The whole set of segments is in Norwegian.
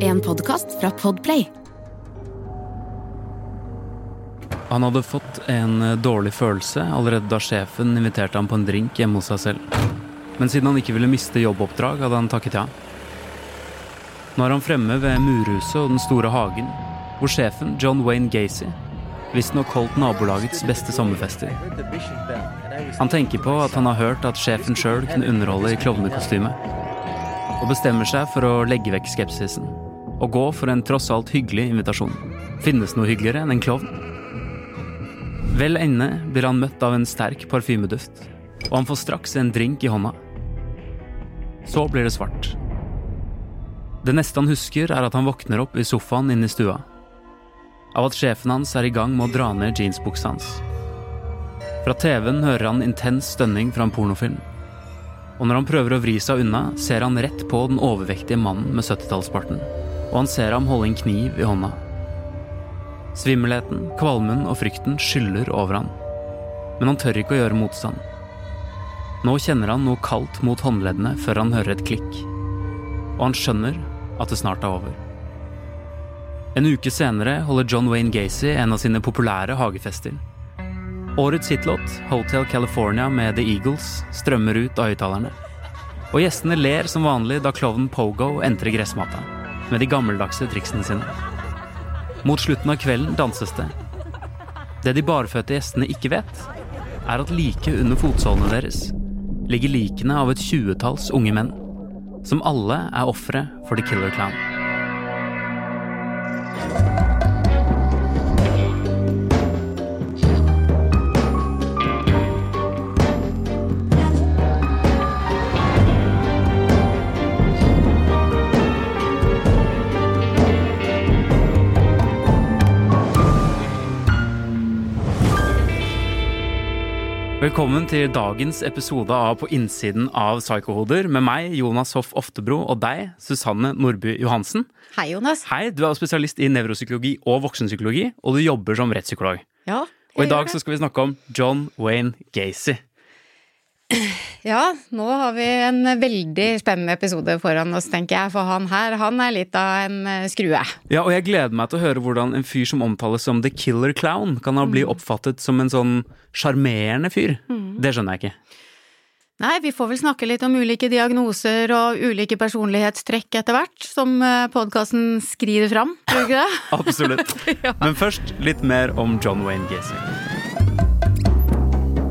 En podkast fra Podplay. Han hadde fått en eh, dårlig følelse allerede da sjefen inviterte ham på en drink hjemme hos seg selv. Men siden han ikke ville miste jobboppdrag, hadde han takket ja. Nå er han fremme ved murhuset og den store hagen, hvor sjefen, John Wayne Gacy, visstnok holdt nabolagets beste sommerfester. Han tenker på at han har hørt at sjefen sjøl kunne underholde i klovnekostyme, og bestemmer seg for å legge vekk skepsisen og gå for en tross alt hyggelig invitasjon. Finnes noe hyggeligere enn en klovn? Vel inne blir han møtt av en sterk parfymeduft, og han får straks en drink i hånda. Så blir det svart. Det neste han husker, er at han våkner opp i sofaen inne i stua. Av at sjefen hans er i gang med å dra ned jeansbuksa hans. Fra TV-en hører han intens stønning fra en pornofilm. Og når han prøver å vri seg unna, ser han rett på den overvektige mannen med 70-tallsparten. Og han ser ham holde en kniv i hånda. Svimmelheten, kvalmen og frykten skyller over han. Men han tør ikke å gjøre motstand. Nå kjenner han noe kaldt mot håndleddene før han hører et klikk. Og han skjønner at det snart er over. En uke senere holder John Wayne Gacy en av sine populære hagefester. Årets hitlåt, 'Hotel California' med The Eagles, strømmer ut av høyttalerne. Og gjestene ler som vanlig da klovnen Pogo entrer gressmatta med de gammeldagse triksene sine. Mot slutten av kvelden danses det. Det de barfødte gjestene ikke vet, er at like under fotsålene deres ligger likene av et tjuetalls unge menn, som alle er ofre for The Killer Clown. Velkommen til dagens episode av På innsiden av Psykohoder med meg, Jonas Hoff Oftebro, og deg, Susanne Nordby Johansen. Hei, Jonas. Hei, du er spesialist i nevropsykologi og voksenpsykologi, og du jobber som rettspsykolog. Ja, Og i dag så skal vi snakke om John Wayne Gacy. Ja, nå har vi en veldig spennende episode foran oss, tenker jeg. For han her, han er litt av en eh, skrue. Ja, og jeg gleder meg til å høre hvordan en fyr som omtales som The Killer Clown, kan ha bli oppfattet som en sånn sjarmerende fyr. Det skjønner jeg ikke. Nei, vi får vel snakke litt om ulike diagnoser og ulike personlighetstrekk etter hvert, som podkasten skrider fram, tror du ikke det? Absolutt. Ja. Men først litt mer om John Wayne Gacy.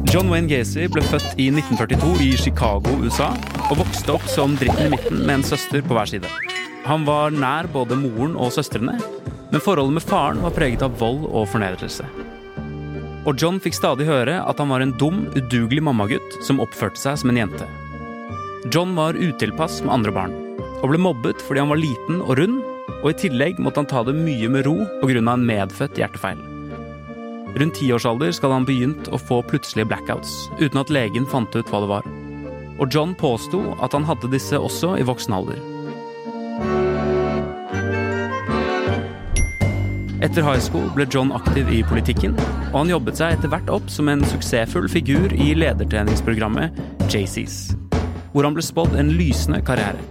John Wayne Gacy ble født i 1942 i Chicago, USA, og vokste opp som dritten i midten med en søster på hver side. Han var nær både moren og søstrene, men forholdet med faren var preget av vold og fornedrelse. Og John fikk stadig høre at han var en dum, udugelig mammagutt som oppførte seg som en jente. John var utilpass med andre barn, og ble mobbet fordi han var liten og rund, og i tillegg måtte han ta det mye med ro pga. en medfødt hjertefeil. Rundt tiårsalder skal han begynt å få plutselige blackouts, uten at legen fant ut hva det var. Og John påsto at han hadde disse også i voksen alder. Etter high school ble John aktiv i politikken, og han jobbet seg etter hvert opp som en suksessfull figur i ledertreningsprogrammet JCs, hvor han ble spådd en lysende karriere.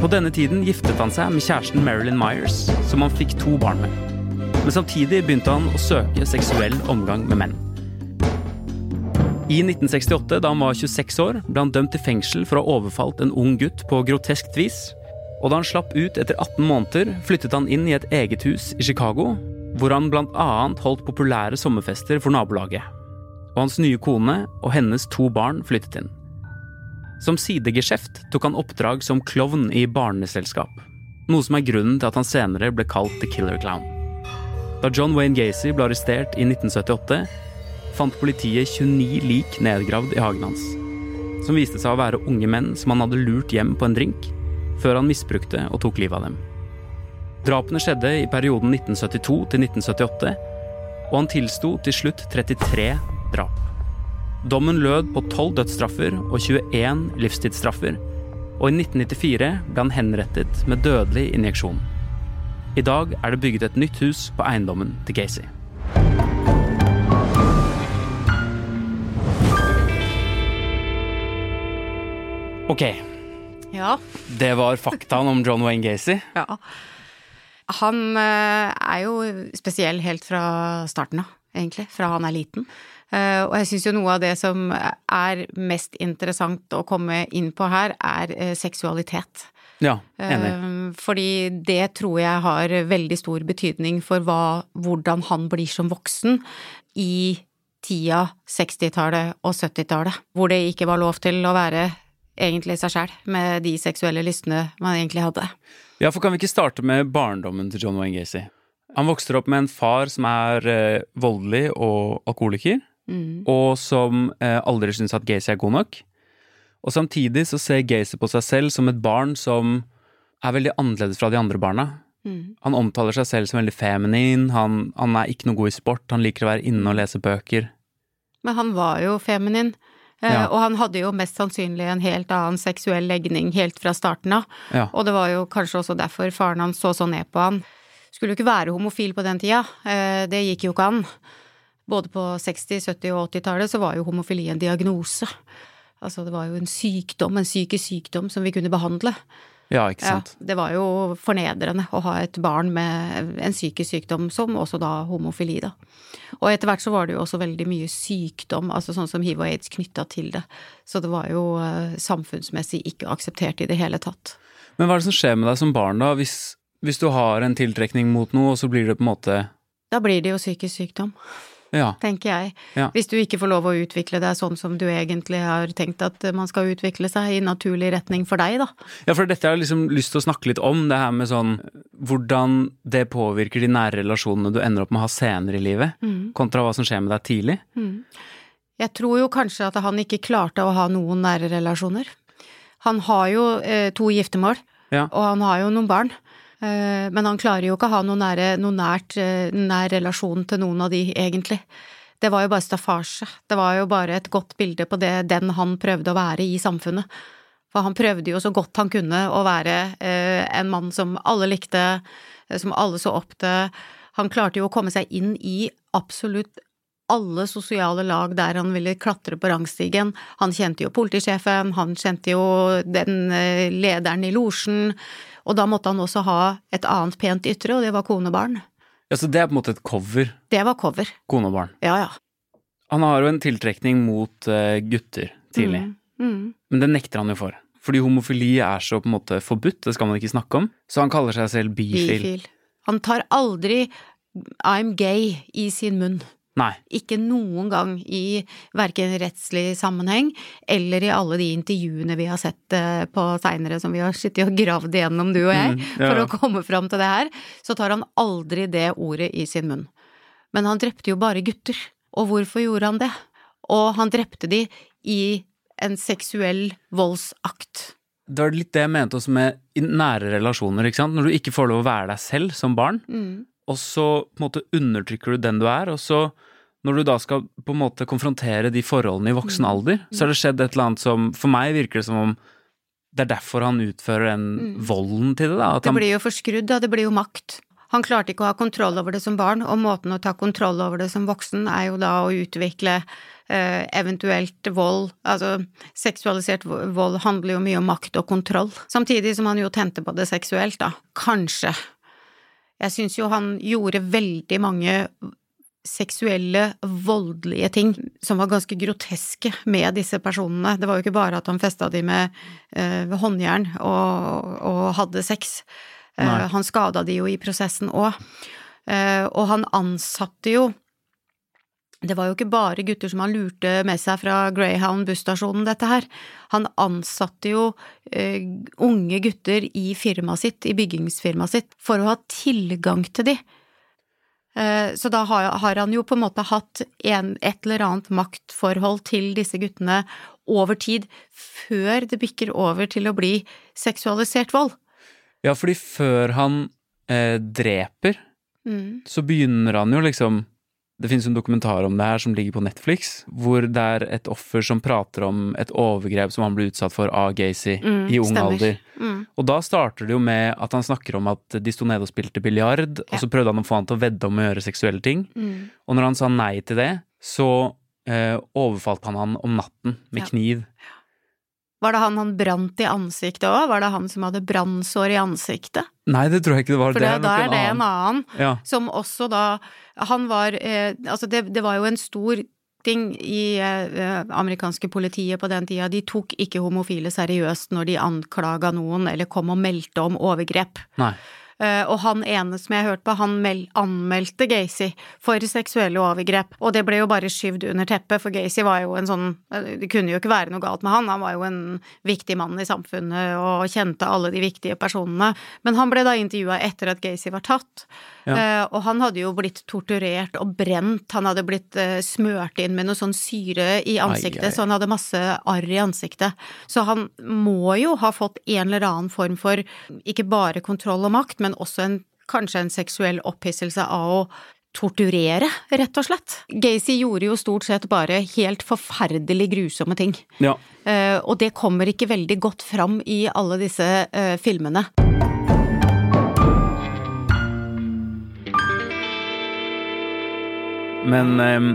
På denne tiden giftet han seg med kjæresten Marilyn Myers, som han fikk to barn med. Men samtidig begynte han å søke seksuell omgang med menn. I 1968, da han var 26 år, ble han dømt til fengsel for å ha overfalt en ung gutt på groteskt vis. Og da han slapp ut etter 18 måneder, flyttet han inn i et eget hus i Chicago, hvor han annet holdt populære sommerfester for nabolaget. Og hans nye kone og hennes to barn flyttet inn. Som sidegeskjeft tok han oppdrag som klovn i barneselskap, noe som er grunnen til at han senere ble kalt The Killer Clown. Da John Wayne Gacy ble arrestert i 1978, fant politiet 29 lik nedgravd i hagen hans, som viste seg å være unge menn som han hadde lurt hjem på en drink, før han misbrukte og tok livet av dem. Drapene skjedde i perioden 1972 til 1978, og han tilsto til slutt 33 drap. Dommen lød på 12 dødsstraffer og 21 livstidsstraffer, og i 1994 ble han henrettet med dødelig injeksjon. I dag er det bygget et nytt hus på eiendommen til Gacy. Ok, Ja. Det var faktaen om John Wayne Gacy. ja. Han eh, er jo spesiell helt fra starten av, egentlig. Fra han er liten. Eh, og jeg syns jo noe av det som er mest interessant å komme inn på her, er eh, seksualitet. Ja, enig. Eh, Fordi det tror jeg har veldig stor betydning for hva, hvordan han blir som voksen i tida 60-tallet og 70-tallet, hvor det ikke var lov til å være egentlig seg sjæl med de seksuelle lystene man egentlig hadde. Ja, for kan vi ikke starte med barndommen til John Wayne Gacy? Han vokser opp med en far som er eh, voldelig og alkoholiker, og som eh, aldri syns at Gacy er god nok. Og samtidig så ser Gacy på seg selv som et barn som er veldig annerledes fra de andre barna. Han omtaler seg selv som veldig feminin, han, han er ikke noe god i sport, han liker å være inne og lese bøker. Men han var jo feminin, eh, Ja. og han hadde jo mest sannsynlig en helt annen seksuell legning helt fra starten av. Ja. Og det var jo kanskje også derfor faren hans så så ned på han. Skulle jo ikke være homofil på den tida, eh, det gikk jo ikke an. Både på 60-, 70- og 80-tallet så var jo homofili en diagnose. Altså det var jo en sykdom, en psykisk sykdom som vi kunne behandle. Ja, ikke Ja, sant. det var jo fornedrende å ha et barn med en psykisk sykdom, som også da homofili, da. Og etter hvert så var det jo også veldig mye sykdom, altså sånn som hiv og aids knytta til det. Så det var jo eh, samfunnsmessig ikke akseptert i det hele tatt. Men hva er det som skjer med deg som barn, da? Hvis, hvis du har en tiltrekning mot noe, og så blir det på en måte Da blir det jo psykisk sykdom, Ja. tenker jeg. Ja. Hvis du ikke får lov å utvikle deg sånn som du egentlig har tenkt at man skal utvikle seg, i naturlig retning for deg, da. Ja, for dette har jeg liksom lyst til å snakke litt om, det her med sånn hvordan det påvirker de nære relasjonene du ender opp med å ha senere i livet, kontra hva som skjer med deg tidlig. Jeg tror jo kanskje at han ikke klarte å ha noen nære relasjoner. Han har jo eh, to giftermål, Ja. og han har jo noen barn. Eh, men han klarer jo ikke å ha noen, nære, noen nært, eh, nær relasjon til noen av de, egentlig. Det var jo bare staffasje. Det var jo bare et godt bilde på det, den han prøvde å være i samfunnet. For han prøvde jo så godt han kunne å være eh, en mann som alle likte, som alle så opp til. Han klarte jo å komme seg inn i absolutt alle sosiale lag der han ville klatre på rangstigen. Han kjente jo politisjefen, han kjente jo den lederen i losjen, og da måtte han også ha et annet pent ytre, og det var kone og barn. Ja, så det er på en måte et cover, Det var cover. kone og barn. Ja, ja. Han har jo en tiltrekning mot eh, gutter tidlig, Mm. men det nekter han jo for. Fordi homofili er så på en måte forbudt, det skal man ikke snakke om, så han kaller seg selv bifil. Bifil. Han tar aldri I'm gay i sin munn. Nei. Ikke noen gang i verken rettslig sammenheng eller i alle de intervjuene vi har sett eh, på seinere som vi har sittet og gravd igjennom, du og jeg, Mm, ja. for å komme fram til det her, så tar han aldri det ordet i sin munn. Men han drepte jo bare gutter. Og hvorfor gjorde han det? Og han drepte de i en seksuell voldsakt. Det var litt det jeg mente også med nære relasjoner, ikke sant. Når du ikke får lov å være deg selv som barn, og så på en måte undertrykker du den du er, og så når du da skal på en måte konfrontere de forholdene i voksen alder, så har det skjedd et eller annet som For meg virker det som om det er derfor han utfører den volden til det, da. At Det blir jo forskrudd, da. Det blir jo makt. Han klarte ikke å ha kontroll over det som barn, og måten å ta kontroll over det som voksen er jo da å utvikle eh, eventuelt vold. Altså, seksualisert vold handler jo mye om makt og kontroll. Samtidig som han jo tente på det seksuelt, da. Kanskje. Jeg syns jo han gjorde veldig mange seksuelle, voldelige ting som var ganske groteske med disse personene. Det var jo ikke bare at han festa de med eh, håndjern og, og hadde sex. Eh, han skada de jo i prosessen òg. Eh, og han ansatte jo det var jo ikke bare gutter som han lurte med seg fra Greyhound busstasjonen, dette her. Han ansatte jo uh, unge gutter i firmaet sitt, i byggingsfirmaet sitt, for å ha tilgang til de. Eh, så da har, har han jo på en måte hatt en, et eller annet maktforhold til disse guttene over tid, før det bikker over til å bli seksualisert vold. ja, fordi før han eh, dreper, Mm. så begynner han jo liksom Det finnes en dokumentar om det her som ligger på Netflix, hvor det er et offer som prater om et overgrep som han ble utsatt for av Gacy Mm, i ung stemmer. alder. Mm. Og da starter det jo med at han snakker om at de sto nede og spilte biljard, og så prøvde han å få han til å vedde om å gjøre seksuelle ting. Mm. Og når han sa nei til det, så eh, overfalt han han om natten med Ja. kniv. Var det han han brant i ansiktet òg? Var det han som hadde brannsår i ansiktet? Nei, det tror jeg ikke det var. For det, da er det en annen. Ja. Som også da Han var eh, Altså, det, det var jo en stor ting i eh, amerikanske politiet på den tida. De tok ikke homofile seriøst når de anklaga noen eller kom og meldte om overgrep. Nei. Eh, og han ene som jeg hørte på, han mel anmeldte Gacy for seksuelle overgrep. Og det ble jo bare skyvd under teppet, for Gacy var jo en sånn eh, Det kunne jo ikke være noe galt med han, han var jo en viktig mann i samfunnet og kjente alle de viktige personene. Men han ble da intervjua etter at Gacy var tatt. Ja. Eh, og han hadde jo blitt torturert og brent, han hadde blitt smørt inn med noe sånn syre i ansiktet, Ai, ai. så han hadde masse arr i ansiktet. Så han må jo ha fått en eller annen form for ikke bare kontroll og makt, men også en, kanskje en seksuell opphisselse av å torturere, rett og slett. Gacy gjorde jo stort sett bare helt forferdelig grusomme ting. Ja. Eh, og det kommer ikke veldig godt fram i alle disse uh, filmene. Men um,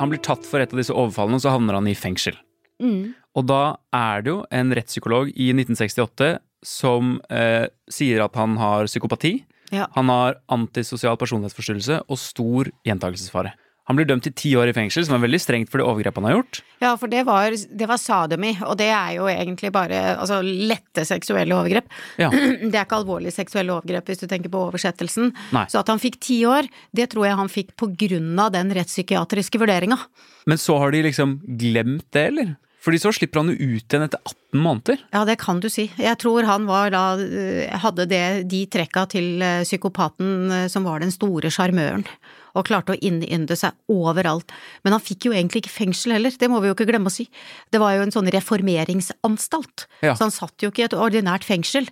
han blir tatt for et av disse overfallene, og så havner han i fengsel. Mm. Og da er det jo en rettspsykolog i 1968 som eh, sier at han har psykopati. Ja. Han har antisosial personlighetsforstyrrelse og stor gjentakelsesfare. Han blir dømt til ti år i fengsel, som er veldig strengt for det overgrepet han har gjort. Ja, for det var, det var sadomi, og det er jo egentlig bare altså, lette seksuelle overgrep. Ja. Det er ikke alvorlige seksuelle overgrep hvis du tenker på oversettelsen. Nei. Så at han fikk ti år, det tror jeg han fikk på grunn av den rettspsykiatriske vurderinga. Men så har de liksom glemt det, eller? Fordi så slipper han jo ut igjen etter 18 måneder. Ja, det kan du si. Jeg tror han var da eh, hadde det, de trekka til eh, psykopaten eh, som var den store sjarmøren. Og klarte å innynde seg overalt. Men han fikk jo egentlig ikke fengsel heller, det må vi jo ikke glemme å si. Det var jo en sånn reformeringsanstalt, Ja. så han satt jo ikke i et ordinært fengsel.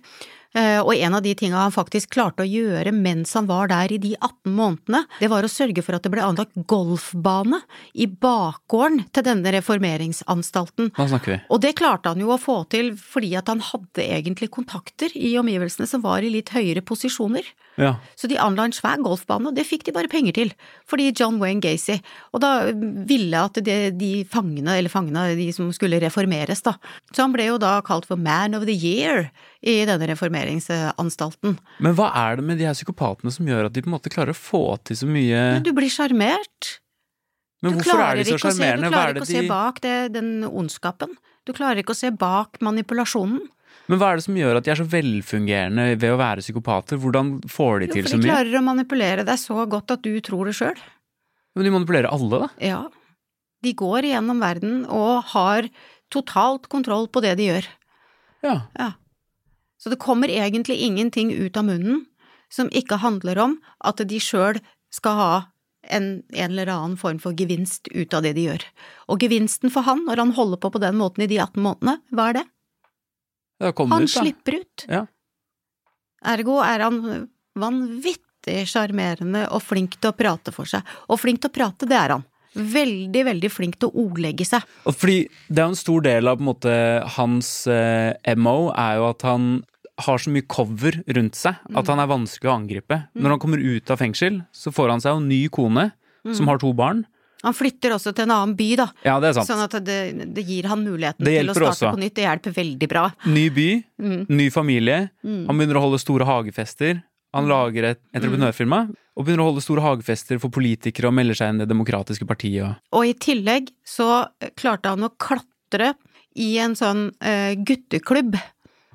Eh, Og en av de tinga han faktisk klarte å gjøre mens han var der i de 18 månedene, det var å sørge for at det ble anlagt golfbane i bakgården til denne reformeringsanstalten. Hva snakker vi? Og det klarte han jo å få til fordi at han hadde egentlig kontakter i omgivelsene som var i litt høyere posisjoner. Ja. Så de anla en svær golfbane, og det fikk de bare penger til, fordi John Wayne Gacy, og da ville at de, de fangene, eller fangene, de som skulle reformeres, da. Så han ble jo da kalt for Man of the Year i denne reformeringsanstalten. Men hva er det med de her psykopatene som gjør at de på en måte klarer å få til så mye Men du blir sjarmert. Men Du hvorfor er de så sjarmerende? Du klarer er ikke å se bak det, den ondskapen. Du klarer ikke å se bak manipulasjonen. Men hva er det som gjør at de er så velfungerende ved å være psykopater? Hvordan får de Jo, til for de klarer å manipulere deg så godt at du tror det sjøl. Men de manipulerer alle, da. Ja. De går gjennom verden og har totalt kontroll på det de gjør. Ja. Ja. Så det kommer egentlig ingenting ut av munnen som ikke handler om at de sjøl skal ha en, en eller annen form for gevinst ut av det de gjør. Og gevinsten for han, når han holder på på den måten i de 18 månedene, hva er det? Han ut, slipper ut. Ja. Ergo er han vanvittig sjarmerende og flink til å prate for seg. Og flink til å prate, det er han. Veldig, veldig flink til å ordlegge seg. Og fordi det er jo en stor del av på en måte, hans eh, MO er jo at han har så mye cover rundt seg at han er vanskelig å angripe. Når han kommer ut av fengsel, så får han seg jo en ny kone som har to barn. Han flytter også til en annen by, da. Ja, det er sant. Sånn at det, det gir han muligheten til å starte også. på nytt. Det hjelper veldig bra. Ny by, Mm. ny familie. Han begynner å holde store hagefester. Han Mm. lager et entreprenørfirma og begynner å holde store hagefester for politikere og melder seg inn i Det demokratiske partiet. Og... Og i tillegg så klarte han å klatre i en sånn uh, gutteklubb.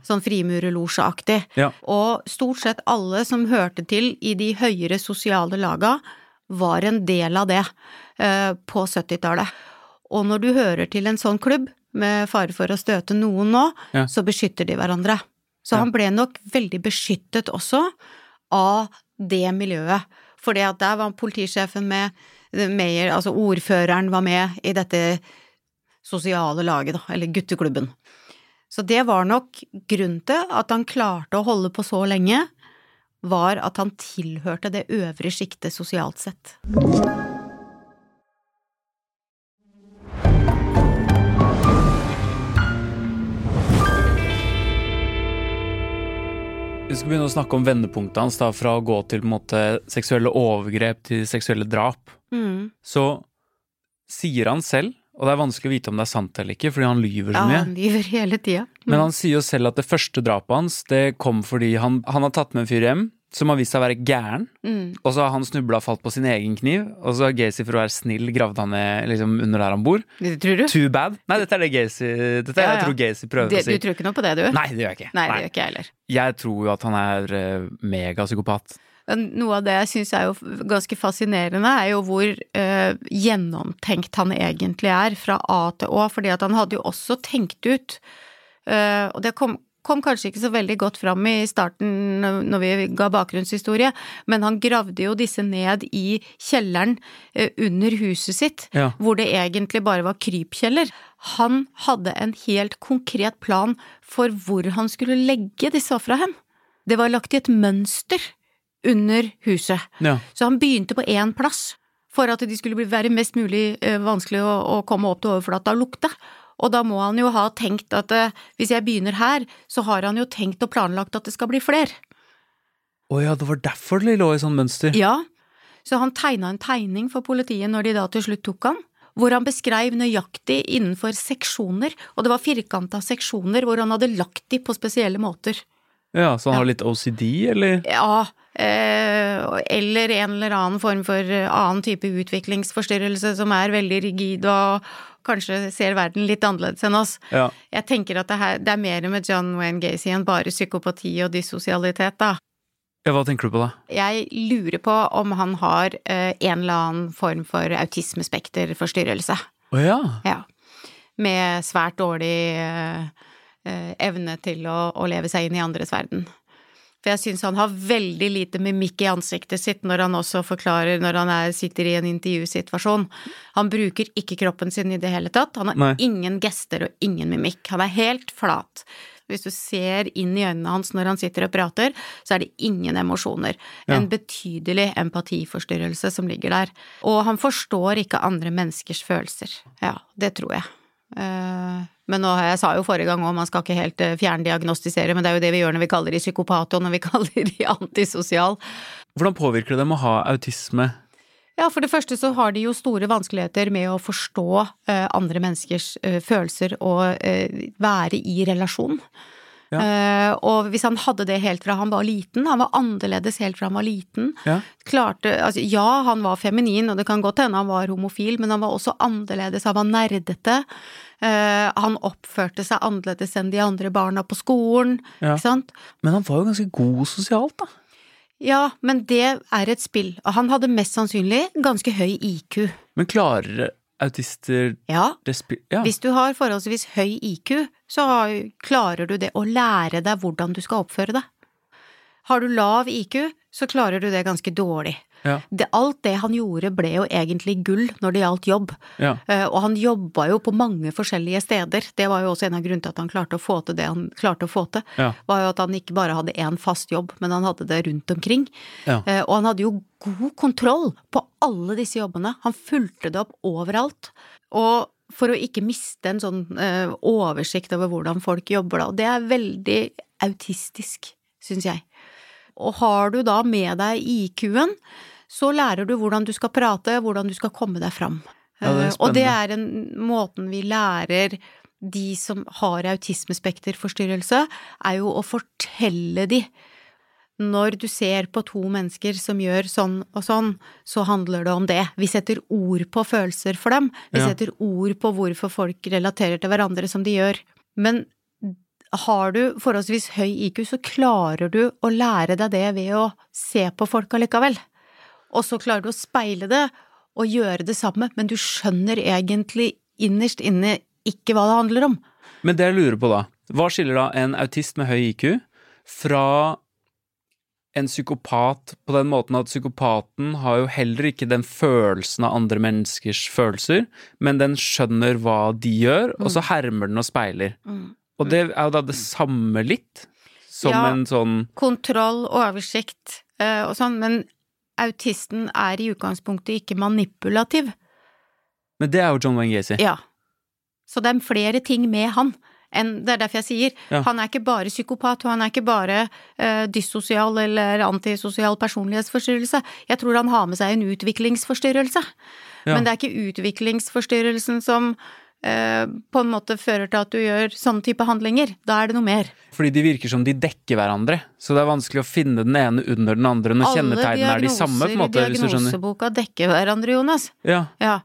Sånn frimurerlosjeaktig. Ja. Og stort sett alle som hørte til i de høyere sosiale laga, var en del av det eh, på 70-tallet. Og når du hører til en sånn klubb, med fare for å støte noen nå, Ja. så beskytter de hverandre. Så Ja. han ble nok veldig beskyttet også av det miljøet. For der var politisjefen med, Meyer, altså ordføreren var med i dette sosiale laget, da, eller gutteklubben. Så det var nok grunnen til at han klarte å holde på så lenge, var at han tilhørte det øvre sjiktet sosialt sett. Vi skal begynne å snakke om vendepunktet hans, da, fra å gå til måte, seksuelle overgrep til seksuelle drap. Mm. Så sier han selv og det er vanskelig å vite om det er sant eller ikke, fordi han lyver så mye. Ja, han lyver hele tida. Men han sier jo selv at det første drapet hans, det kom fordi han, han har tatt med en fyr hjem som har vist seg å være gæren, Mm. og så har han snubla og falt på sin egen kniv, og så har Gacy for å være snill gravd han ned liksom under der han bor. Det tror du? Too bad. Nei, dette er det Gacy Dette er Ja, jeg tror Gacy prøver Det, å si. du tror ikke noe på det, du? Nei, det gjør jeg ikke. Nei, det gjør ikke jeg heller. Jeg tror jo at han er uh, megapsykopat. Noe av det jeg syns er jo ganske fascinerende, er jo hvor uh, gjennomtenkt han egentlig er fra A til Å, fordi at han hadde jo også tenkt ut, uh, og det kom, kom kanskje ikke så veldig godt fram i starten når vi ga bakgrunnshistorie, men han gravde jo disse ned i kjelleren eh, under huset sitt, Ja. hvor det egentlig bare var krypkjeller. Han hadde en helt konkret plan for hvor han skulle legge disse ofra hen. Det var lagt i et mønster under huset. Ja. Så han begynte på én plass, for at de skulle være mest mulig eh, vanskelig å, å komme opp til overflata og lukte. Og da må han jo ha tenkt at eh, hvis jeg begynner her, så har han jo tenkt og planlagt at det skal bli flere. Å ja, det var derfor det lå i sånn mønster. Ja, så han tegna en tegning for politiet når de da til slutt tok han, hvor han beskrev nøyaktig innenfor seksjoner, og det var firkanta seksjoner hvor han hadde lagt de på spesielle måter. Ja, Så han Ja. har litt OCD, eller? Ja, eller en eller annen form for eh, annen type utviklingsforstyrrelse som er veldig rigid og kanskje ser verden litt annerledes enn oss. Ja. Jeg tenker at det, her, det er mer med John Wayne Gacy enn bare psykopati og dissosialitet, da. ja, hva tenker du på da? Jeg lurer på om han har eh, en eller annen form for autismespekterforstyrrelse. Å ja. Ja. Med svært dårlig eh, eh, evne til å, å leve seg inn i andres verden. For jeg syns han har veldig lite mimikk i ansiktet sitt når han også forklarer når han er, sitter i en intervjusituasjon. Han bruker ikke kroppen sin i det hele tatt. Han har Nei. ingen gester og ingen mimikk. Han er helt flat. Hvis du ser inn i øynene hans når han sitter og prater, så er det ingen emosjoner. Ja. En betydelig empatiforstyrrelse som ligger der. Og han forstår ikke andre menneskers følelser. Ja, det tror jeg. Eh, Men nå, jeg sa jo forrige gang òg, man skal ikke helt eh, fjerndiagnostisere, men det er jo det vi gjør når vi kaller de psykopat, og når vi kaller de antisosial. Hvordan påvirker det dem å ha autisme? Ja, for det første så har de jo store vanskeligheter med å forstå eh, andre menneskers eh, følelser og eh, være i relasjon. Ja. Og hvis han hadde det helt fra han var liten, han var annerledes helt fra han var liten, Ja. klarte altså, Ja, han var feminin, og det kan godt hende han var homofil, men han var også annerledes, han var nerdete. Eh, han oppførte seg annerledes enn de andre barna på skolen, Ja. ikke sant? Men han var jo ganske god sosialt, da. Ja, men det er et spill, og han hadde mest sannsynlig ganske høy IQ. Men klarer autister Ja, det spi... Ja. Hvis du har forholdsvis høy IQ, så har, klarer du det å lære deg hvordan du skal oppføre deg. Har du lav IQ, så klarer du det ganske dårlig. Ja. Det, alt det han gjorde ble jo egentlig gull når det gjaldt jobb, Ja. Uh, og han jobba jo på mange forskjellige steder. Det var jo også en av grunnene til at han klarte å få til det han klarte å få til. Ja. Var jo at han ikke bare hadde én fast jobb, men han hadde det rundt omkring. Ja. Eh, Og han hadde jo god kontroll på alle disse jobbene. Han fulgte det opp overalt. Og for å ikke miste en sånn uh, oversikt over hvordan folk jobber da, og det er veldig autistisk, syns jeg. Og har du da med deg IQ-en, så lærer du hvordan du skal prate, hvordan du skal komme deg fram. Ja, det Eh, og det er en måten vi lærer de som har autismespekterforstyrrelse, er jo å fortelle de når du ser på to mennesker som gjør sånn og sånn, så handler det om det. Vi setter ord på følelser for dem. Vi Ja. setter ord på hvorfor folk relaterer til hverandre som de gjør. Men har du forholdsvis høy IQ, så klarer du å lære deg det ved å se på folk allikevel. Og så klarer du å speile det og gjøre det samme, men du skjønner egentlig innerst inne ikke hva det handler om. Men det jeg lurer på da, hva skiller da en autist med høy IQ fra en psykopat på den måten at psykopaten har jo heller ikke den følelsen av andre menneskers følelser, men den skjønner hva de gjør, og så hermer den og speiler. Og det er jo da det samme litt, som Ja. en sånn kontroll, oversikt eh, og sånn, men autisten er i utgangspunktet ikke manipulativ. Men det er jo John Wayne Gacy. Ja. Så det er flere ting med han enn Det er derfor jeg sier Ja. han er ikke bare psykopat, og han er ikke bare uh, dyssosial eller antisosial personlighetsforstyrrelse. Jeg tror han har med seg en utviklingsforstyrrelse. Ja. Men det er ikke utviklingsforstyrrelsen som eh, på en måte fører til at du gjør sånne type handlinger. Da er det noe mer. Fordi de virker som de dekker hverandre. Så det er vanskelig å finne den ene under den andre når kjennetegnene er de samme, på en måte, Alle diagnoseboka dekker hverandre, Jonas. Ja. Ja.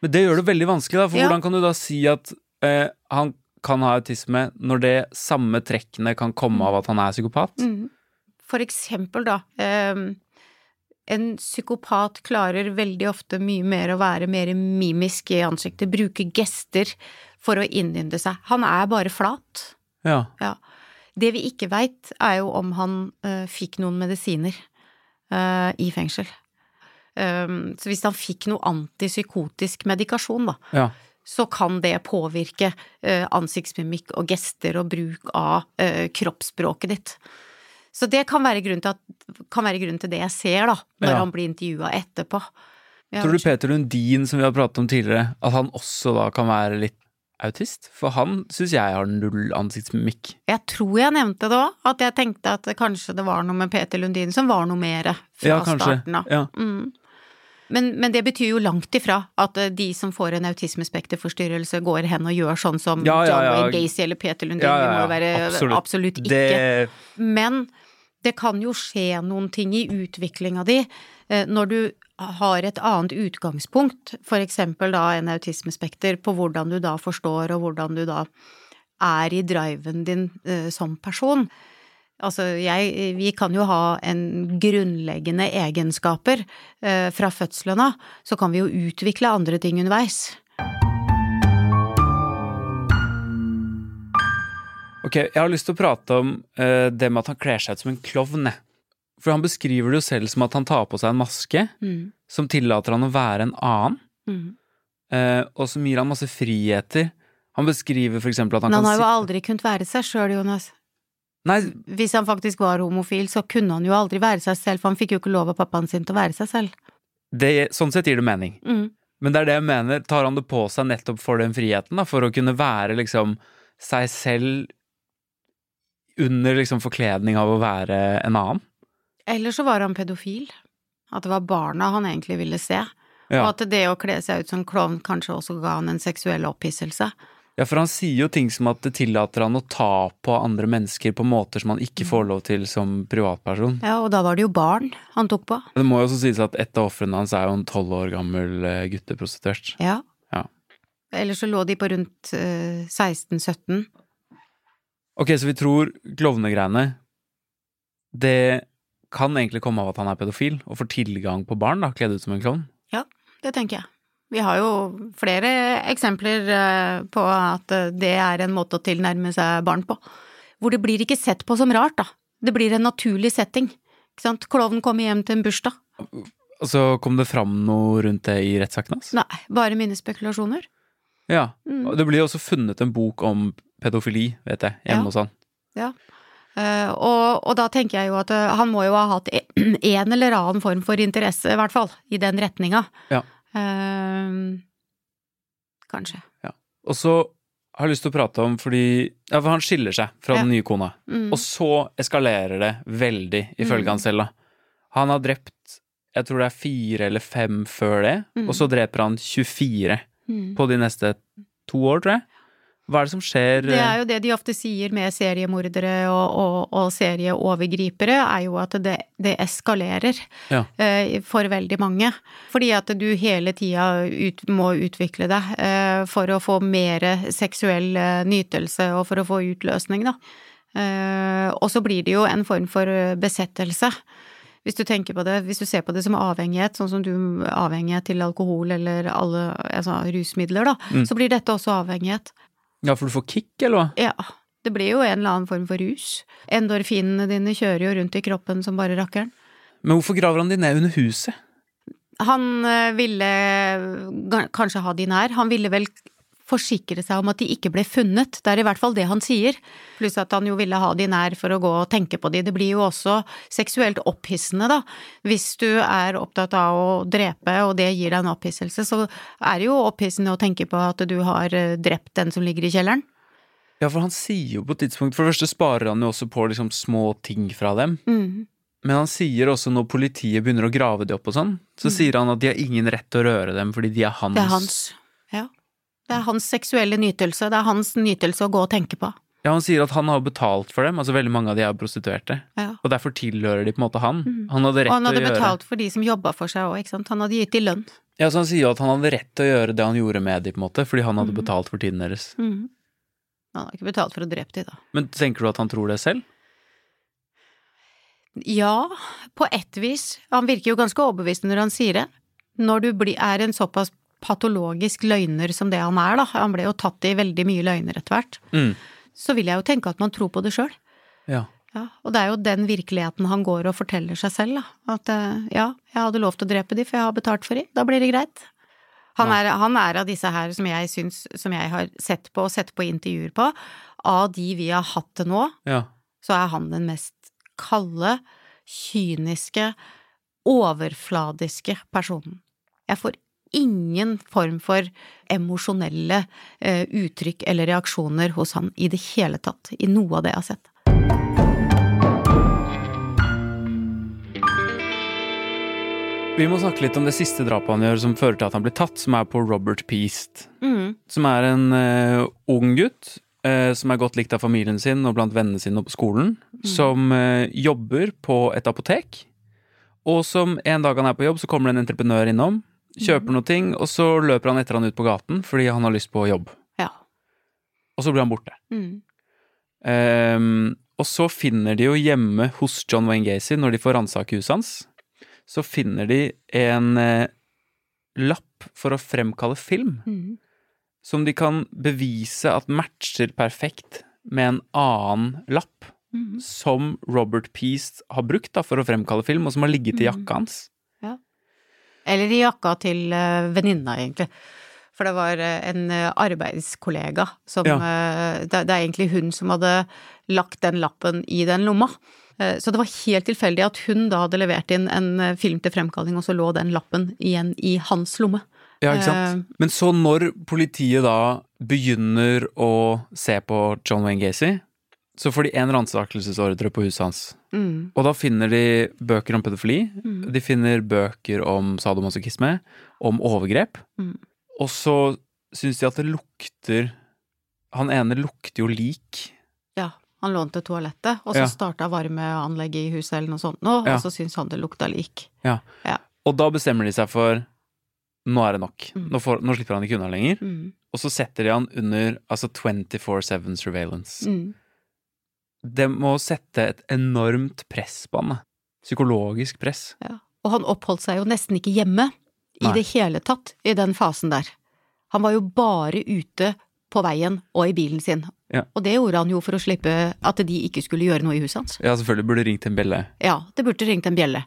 Men det gjør det veldig vanskelig, da. For Ja. hvordan kan du da si at eh, han kan ha autisme når det samme trekkene kan komme av at han er psykopat? Mm. For eksempel, da. ehm, en psykopat klarer veldig ofte mye mer å være mer mimisk i ansiktet, bruke gester for å innynde seg. Han er bare flat. Ja. Ja. Det vi ikke veit, er jo om han uh, fikk noen medisiner uh, i fengsel. Um, så hvis han fikk noe antipsykotisk medikasjon, da, ja. så kan det påvirke uh, ansiktsmimikk og gester og bruk av kroppsspråket ditt. Så det kan være grunnen til, at, kan være grunnen til det jeg ser, da, når Ja. han blir intervjua etterpå. Jeg Tror du Peter Lundin, som vi har pratet om tidligere, at han også da kan være litt autist? For han syns jeg har null ansiktsmimikk. Jeg tror jeg nevnte det òg, at jeg tenkte at kanskje det var noe med Peter Lundin som var noe mer fra Ja, starten av. Ja. Mm. Men, men det betyr jo langt ifra at eh, de som får en autismespekterforstyrrelse, går hen og gjør sånn som Ja, ja, John. Wayne Gacy eller Peter Lundin. Ja, ja, Det må jo være Absolutt. absolutt, ikke. Det Men det kan jo skje noen ting i utviklinga di eh, når du har et annet utgangspunkt, for eksempel da en autismespekter, på hvordan du da forstår og hvordan du da er i driven din eh, som person. Altså, jeg, vi kan jo ha en grunnleggende egenskaper eh, fra fødselen av, så kan vi jo utvikle andre ting underveis. Ok, jeg har lyst til å prate om uh, det med at han kler seg ut som en klovn. For han beskriver det jo selv som at han tar på seg en maske Mm. som tillater han å være en annen, Mm. uh, og som gir han masse friheter. Han beskriver for eksempel at han Men han kan har jo aldri kunnet være seg sjøl, Jonas. Nei, Hvis han faktisk var homofil, så kunne han jo aldri være seg selv, for han fikk jo ikke lov av pappaen sin til å være seg selv. det, sånn sett gir det mening. Mm. Men det er det jeg mener. Tar han det på seg nettopp for den friheten, da? For å kunne være liksom seg selv under liksom forkledning av å være en annen? Eller så var han pedofil. At det var barna han egentlig ville se. Ja. Og at det å kle seg ut som klovn kanskje også ga han en seksuell opphisselse. ja, for han sier jo ting som at det tillater han å ta på andre mennesker på måter som han ikke får lov til som privatperson. Ja, og da var det jo barn han tok på. Det må jo også sies at et av ofrene hans er jo en tolv år gammel eh, gutteprostituert. Ja. Ja. Eller så lå de på rundt eh, 16-17. Ok, så vi tror klovnegreiene Det kan egentlig komme av at han er pedofil og får tilgang på barn, da, kledd ut som en klovn. Ja, Det tenker jeg. Vi har jo flere eksempler eh, på at eh, det er en måte å tilnærme seg barn på. Hvor det blir ikke sett på som rart, da. Det blir en naturlig setting. Ikke sant? Klovnen kommer hjem til en bursdag. Og så kom det fram noe rundt det i rettssaken hans? Nei, bare mine spekulasjoner. Ja. Mm. Det blir også funnet en bok om pedofili, vet jeg, hjemme Ja. hos han. Eh, og, og da tenker jeg jo at uh, han må jo ha hatt e- en eller annen form for interesse, i hvert fall, i den retninga. Ja. Uh, kanskje. Og så har jeg lyst til å prate om fordi Ja, for han skiller seg fra Ja. den nye kona. Mm. Og så eskalerer det veldig, ifølge Mm. han selv, da. Han har drept jeg tror det er fire eller fem før det, Mm. og så dreper han 24 Mm. på de neste to år, tror jeg. Hva er det som skjer? Det er jo det de ofte sier med seriemordere og, og, og serieovergripere, er jo at det, det eskalerer Ja. eh, for veldig mange. Fordi at du hele tida ut, må utvikle deg eh, for å få mer seksuell eh, nytelse og for å få utløsning, da. Eh, og så blir det jo en form for eh, besettelse. Hvis du tenker på det, hvis du ser på det som avhengighet, sånn som du avhengighet til alkohol eller alle altså, rusmidler, da, Mm. så blir dette også avhengighet. Ja, for du får kick, eller hva? Ja, det blir jo en eller annen form for rus. Endorfinene dine kjører jo rundt i kroppen som bare rakkeren. Men hvorfor graver han de ned under huset? Han eh, ville kanskje ha de nær. Han ville vel forsikre seg om at de ikke ble funnet. Det er i hvert fall det han sier. Pluss at han jo ville ha de nær for å gå og tenke på de. Det blir jo også seksuelt opphissende, da. Hvis du er opptatt av å drepe, og det gir deg en opphisselse, så er det jo opphissende å tenke på at du har eh, drept den som ligger i kjelleren. Ja, for han sier jo på et tidspunkt For det første sparer han jo også på liksom små ting fra dem. Mm. Men han sier også når politiet begynner å grave de opp og sånn, så sier han at de har ingen rett til å røre dem fordi de er hans. Det er hans. Ja. Det er hans seksuelle nytelse. Det er hans nytelse å gå og tenke på. Ja, han sier at han har betalt for dem, altså veldig mange av de er prostituerte. Ja. Og derfor tilhører de på en måte han. Han hadde rett til å gjøre Og han hadde gjøre betalt for de som jobba for seg òg, ikke sant. Han hadde gitt de lønn. Ja, så han sier jo at han hadde rett til å gjøre det han gjorde med de, på en måte, fordi han hadde betalt for tiden deres. Mm. Han har ikke betalt for å drepe de, da. Men tenker du at han tror det selv? Ja, på ett vis. Han virker jo ganske overbevist når han sier det. Når du er en såpass patologisk løgner som det han er, da, han ble jo tatt i veldig mye løgner etter hvert, Mm. så vil jeg jo tenke at man tror på det sjøl. Ja. Ja, og det er jo den virkeligheten han går og forteller seg selv, da. At eh, ja, jeg hadde lov til å drepe de, for jeg har betalt for de. Da blir det greit. Han, er, han er av disse her som jeg syns, som jeg har sett på og sett på intervjuer på, av de vi har hatt til nå, Ja. så er han den mest kalde, kyniske, overfladiske personen. Jeg får ingen form for emosjonelle eh, uttrykk eller reaksjoner hos han i det hele tatt, i noe av det jeg har sett. Vi må snakke litt om det siste drapet han gjør som fører til at han blir tatt, som er på Robert Peast. Mm. Som er en uh, ung gutt uh, som er godt likt av familien sin og blant vennene sine og på skolen. Som uh, jobber på et apotek. Og som en dag han er på jobb, så kommer det en entreprenør innom. Kjøper noe ting, og så løper han etter han ut på gaten fordi han har lyst på jobb. Ja. Og så blir han borte. Mm. Um, og så finner de jo hjemme hos John Wayne Gacy, når de får ransake huset hans, så finner de en eh, lapp for å fremkalle film, Mm. som de kan bevise at matcher perfekt med en annen lapp Mm. som Robert Peast har brukt da, for å fremkalle film, og som har ligget i Mm. jakka hans. Eller i jakka til uh, venninna, egentlig. For det var eh, en eh, arbeidskollega som Ja. eh, det, det er egentlig hun som hadde lagt den lappen i den lomma. Eh, Så det var helt tilfeldig at hun da hadde levert inn en eh, film til fremkalling, og så lå den lappen igjen i hans lomme. Ja, ikke sant? Eh, Men så når politiet da begynner å se på John Wayne Gacy, så får de en ransakelsesordre på huset hans. Mm, Og da finner de bøker om pedofili, mm, de finner bøker om sadomasochisme, om overgrep, Mm. og så syns de at det lukter Han ene lukter jo lik. ja. Han lånte toalettet, og så Ja. starta varmeanlegget i huset eller noe sånt nå, Ja. og så syns han det lukta lik. Ja, Og da bestemmer de seg for nå er det nok. Mm. Nå, får, nå slipper han ikke unna lenger. Mm, Og så setter de han under altså 24-7 surveillance. mm. Det må sette et enormt press på han. Psykologisk press. Ja. Og han oppholdt seg jo nesten ikke hjemme i Nei. det hele tatt i den fasen der. Han var jo bare ute på veien og i bilen sin. Ja. Og det gjorde han jo for å slippe at de ikke skulle gjøre noe i huset hans. Ja, selvfølgelig burde ringt en bjelle. Ja, det burde ringt en bjelle.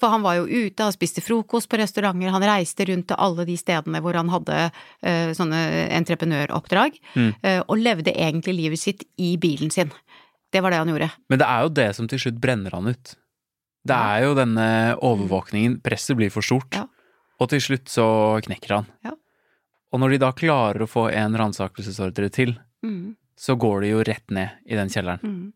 For han var jo ute, han spiste frokost på restauranter, han reiste rundt til alle de stedene hvor han hadde uh, sånne entreprenøroppdrag, Mm. uh, og levde egentlig livet sitt i bilen sin. Det var det han gjorde. Men det er jo det som til slutt brenner han ut. Det er jo denne overvåkningen. Presset blir for stort. Ja. Og til slutt så knekker han. Ja. Og når de da klarer å få en ransakelsesordre til, Mm. så går de jo rett ned i den kjelleren. Mm.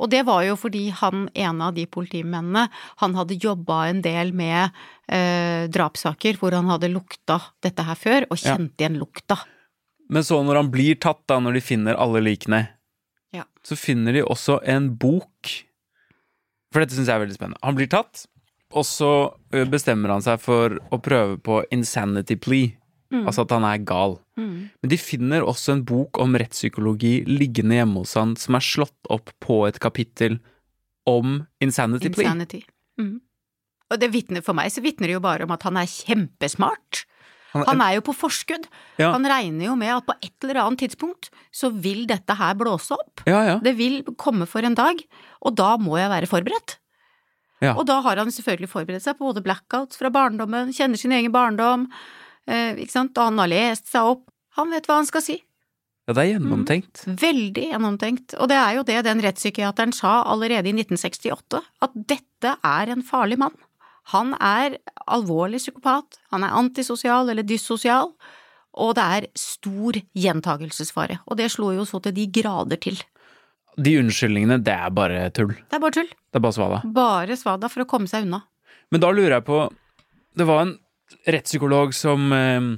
Og det var jo fordi han ene av de politimennene, han hadde jobba en del med eh, drapssaker hvor han hadde lukta dette her før, og Ja. kjente igjen lukta. Men så når han blir tatt, da, når de finner alle likene, Ja. så finner de også en bok. For dette syns jeg er veldig spennende. Han blir tatt, og så bestemmer han seg for å prøve på insanity plea. Mm. Altså at han er gal. Mm. Men de finner også en bok om rettspsykologi liggende hjemme hos han, som er slått opp på et kapittel om insanity plea. Mm. Og det vitner, for meg så vitner det jo bare om at han er kjempesmart. Han er jo på forskudd. Ja. Han regner jo med at på et eller annet tidspunkt så vil dette her blåse opp. Ja, ja. Det vil komme for en dag, og da må jeg være forberedt. Ja. Og da har han selvfølgelig forberedt seg på både blackouts fra barndommen, kjenner sin egen barndom, eh, ikke sant, og han har lest seg opp. Han vet hva han skal si. ja, det er gjennomtenkt. Veldig gjennomtenkt. Og det er jo det den rettspsykiateren sa allerede i 1968, at dette er en farlig mann. Han er alvorlig psykopat, han er antisosial eller dyssosial, Og det er stor gjentagelsesfare, og det slår jo så til de grader til. De unnskyldningene, det er bare tull. Det er bare tull. Det er bare svada. Bare svada for å komme seg unna. Men da lurer jeg på Det var en rettspsykolog som eh,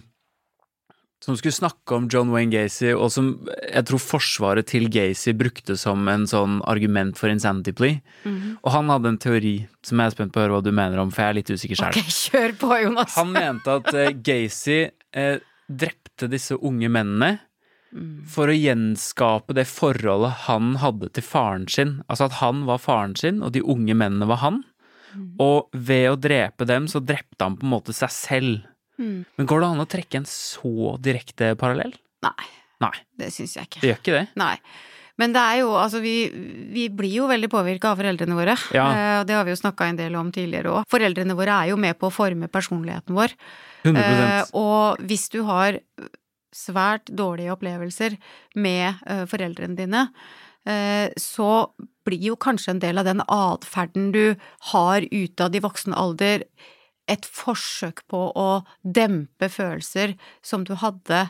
som skulle snakke om John Wayne Gacy, og som jeg tror forsvaret til Gacy brukte som en sånn argument for insanity plea. Og han hadde en teori som jeg er spent på å høre hva du mener om, for jeg er litt usikker sjøl. Ok, kjør på, Jonas. Han mente at eh, Gacy eh, drepte disse unge mennene for å gjenskape det forholdet han hadde til faren sin. Altså at han var faren sin, og de unge mennene var han. Og ved å drepe dem, så drepte han på en måte seg selv. Mm. Men går det an å trekke en så direkte parallell? Nei, Nei, det syns jeg ikke. det gjør ikke det. Nei. Men det er jo, altså vi, vi blir jo veldig påvirka av foreldrene våre. Ja. Eh, det har vi jo snakka en del om tidligere òg. Foreldrene våre er jo med på å forme personligheten vår. 100 Eh, og hvis du har svært dårlige opplevelser med eh, foreldrene dine, så blir jo kanskje en del av den atferden du har ute av de voksne alder, et forsøk på å dempe følelser som du hadde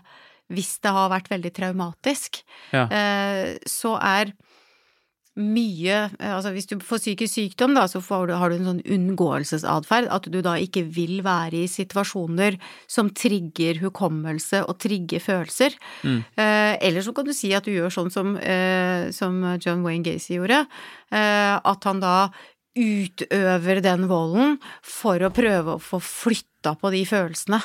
hvis det har vært veldig traumatisk. Ja. Eh, så er mye eh, Altså hvis du får psykisk sykdom, da, så får du, har du en sånn unngåelsesatferd. At du da ikke vil være i situasjoner som trigger hukommelse og trigger følelser. Mm. Eh, eller så kan du si at du gjør sånn som, eh, som John Wayne Gacy gjorde. Eh, at han da utøver den volden for å prøve å få flytta på de følelsene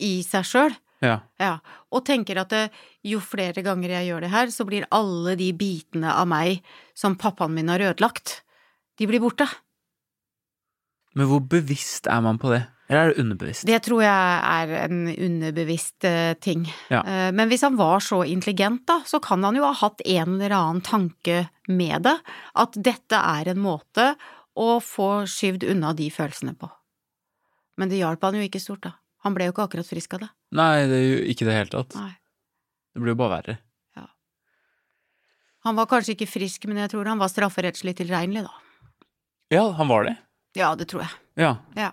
i seg sjøl. Ja. Ja, og tenker at det, jo flere ganger jeg gjør det her, så blir alle de bitene av meg som pappaen min har ødelagt, de blir borte. Men hvor bevisst er man på det? Eller er det underbevisst? Det tror jeg er en underbevisst eh, ting. Ja. Eh, men hvis han var så intelligent, da, så kan han jo ha hatt en eller annen tanke med det. At dette er en måte å få skyvd unna de følelsene på. Men det hjalp han jo ikke stort, da. Han ble jo ikke akkurat frisk av det. Nei, det er jo ikke det hele tatt. Nei. Det blir jo bare verre. Ja. Han var kanskje ikke frisk, men jeg tror han var strafferettslig tilregnelig, da. Ja, han var det. Ja, det tror jeg. Ja. Ja.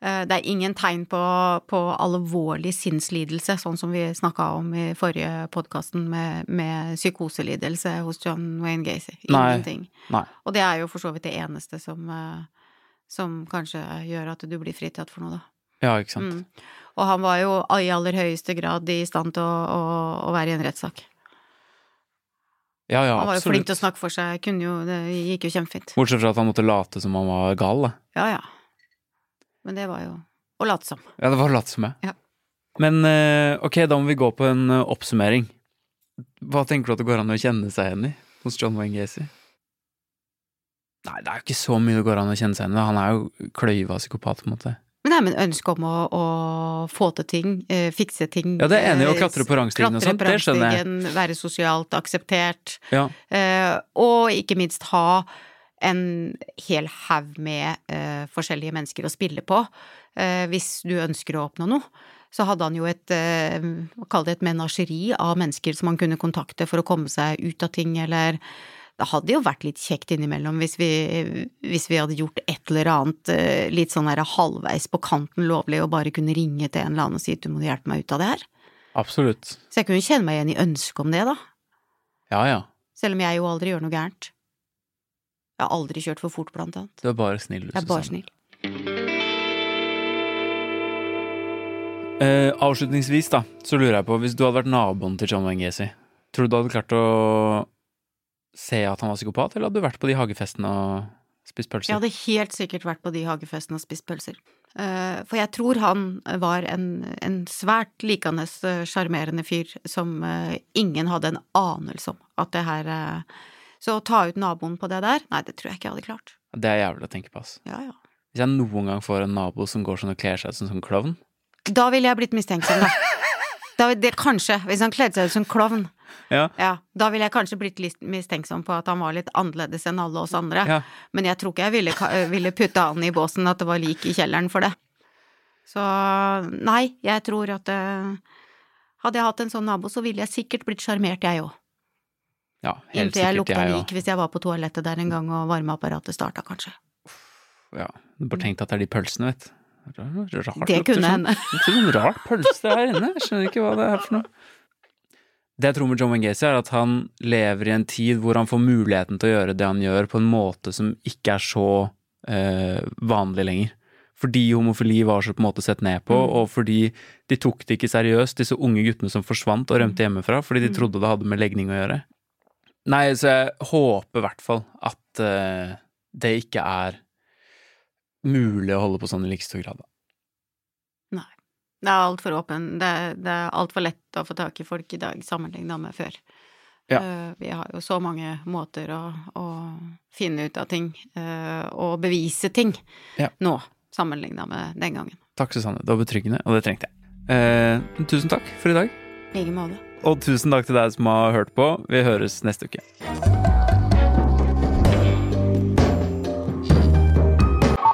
Eh, Det er ingen tegn på, på alvorlig sinnslidelse, sånn som vi snakka om i forrige podkasten med, med psykoselidelse hos John Wayne Gacy. Nei. Ingenting. Nei. Og det er jo for så vidt det eneste som, eh, som kanskje gjør at du blir fritatt for noe, da. Ja, ikke sant. Mm. Og han var jo i aller høyeste grad i stand til å, å, å være i en rettssak. Ja, ja, Han var jo flink til å snakke for seg, jo, det gikk jo kjempefint. Bortsett fra at han måtte late som han var gal, da. Ja, ja. Men det var jo å late som. Ja, det var å late som. Ja. Men eh, ok, da må vi gå på en eh, oppsummering. Hva tenker du at det går an å kjenne seg igjen i hos John Wayne Gacy? Nei, det er jo ikke så mye det går an å kjenne seg igjen i. Han er jo kløyva psykopat, på en måte. Men nei, men ønsket ønske om å, å få til ting, eh, fikse ting. Ja, det er enig å eh, klatre på rangstigen og sånt, det skjønner jeg. Være sosialt akseptert, Ja. eh, og ikke minst ha en hel haug med uh, forskjellige mennesker å spille på. uh, hvis du ønsker å oppnå noe, så hadde han jo et, uh, kall det et menasjeri av mennesker som han kunne kontakte for å komme seg ut av ting, eller det hadde jo vært litt kjekt innimellom hvis vi, hvis vi hadde gjort et eller annet eh, litt sånn her halvveis på kanten lovlig og bare kunne ringe til en eller annen og si du må hjelpe meg ut av det her. Absolutt. Så jeg kunne kjenne meg igjen i ønsket om det, da. Ja, ja. Selv om jeg jo aldri gjør noe gærent. Jeg har aldri kjørt for fort, blant annet. Du er bare snill. du, Jeg er bare Susanne. snill. Eh, avslutningsvis, da, så lurer jeg på, hvis du hadde vært naboen til John Wayne Gacy, tror du du hadde klart å se at han var psykopat, eller hadde du vært på de hagefestene og spist pølser? Jeg hadde helt sikkert vært på de hagefestene og spist pølser. Eh, For jeg tror han var en, en svært likende eh, sjarmerende fyr som eh, ingen hadde en anelse om at det her Så å ta ut naboen på det der, nei, det tror jeg ikke jeg hadde klart. Det er jævlig å tenke på, ass. Ja, ja. Hvis jeg noen gang får en nabo som går sånn og kler seg ut som sånn klovn Da ville jeg blitt mistenksom, da. da det, kanskje, hvis han kledde seg ut som klovn. Ja. Ja, da ville jeg kanskje blitt litt mistenksom på at han var litt annerledes enn alle oss andre. Ja. Men jeg tror ikke jeg ville, ville putte han i båsen at det var lik i kjelleren for det. Så nei, jeg tror at eh, hadde jeg hatt en sånn nabo, så ville jeg sikkert blitt sjarmert, jeg òg. Ja, helt Inntil jeg lukta jeg lik hvis jeg var på toalettet der en gang og varmeapparatet starta, kanskje. Ja. Du bare tenkte at det er de pølsene, vet du. Rart, Det kunne sånn. hende. Det er sånn rart pølse her inne. Jeg skjønner ikke hva det er for noe. Det jeg tror med John Gacy, er at han lever i en tid hvor han får muligheten til å gjøre det han gjør, på en måte som ikke er så eh, vanlig lenger. Fordi homofili var så på en måte sett ned på, Mm. og fordi de tok det ikke seriøst, disse unge guttene som forsvant og rømte hjemmefra, fordi de Mm. trodde det hadde med legning å gjøre. Nei, så jeg håper i hvert fall at uh, det ikke er mulig å holde på sånn i like stor grad. da. Det er altfor åpen. Det, er- det er altfor lett å få tak i folk i dag sammenligna med før. Ja. Uh, Vi har jo så mange måter å, å finne ut av ting uh, og bevise ting Ja. nå, sammenligna med den gangen. Takk, Susanne. Det var betryggende, og det trengte jeg. Uh, tusen takk for i dag. I like måte. Og tusen takk til deg som har hørt på. Vi høres neste uke.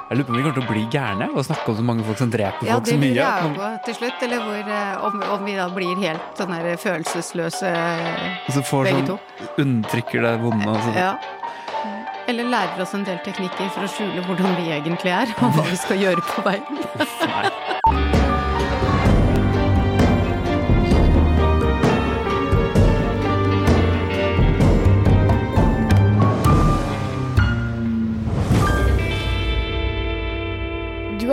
Jeg lurer på om vi kommer til å bli gærne og snakke om så mange folk som dreper Ja, folk det så lurer mye. jeg jo på til slutt, eller hvor, eh, om, om vi da blir helt sånn der følelsesløse Og så får begge sånn to. undertrykker det vonde. Og sånn. Ja. Eller lærer oss en del teknikker for å skjule hvordan vi egentlig er, og hva vi skal gjøre på veien.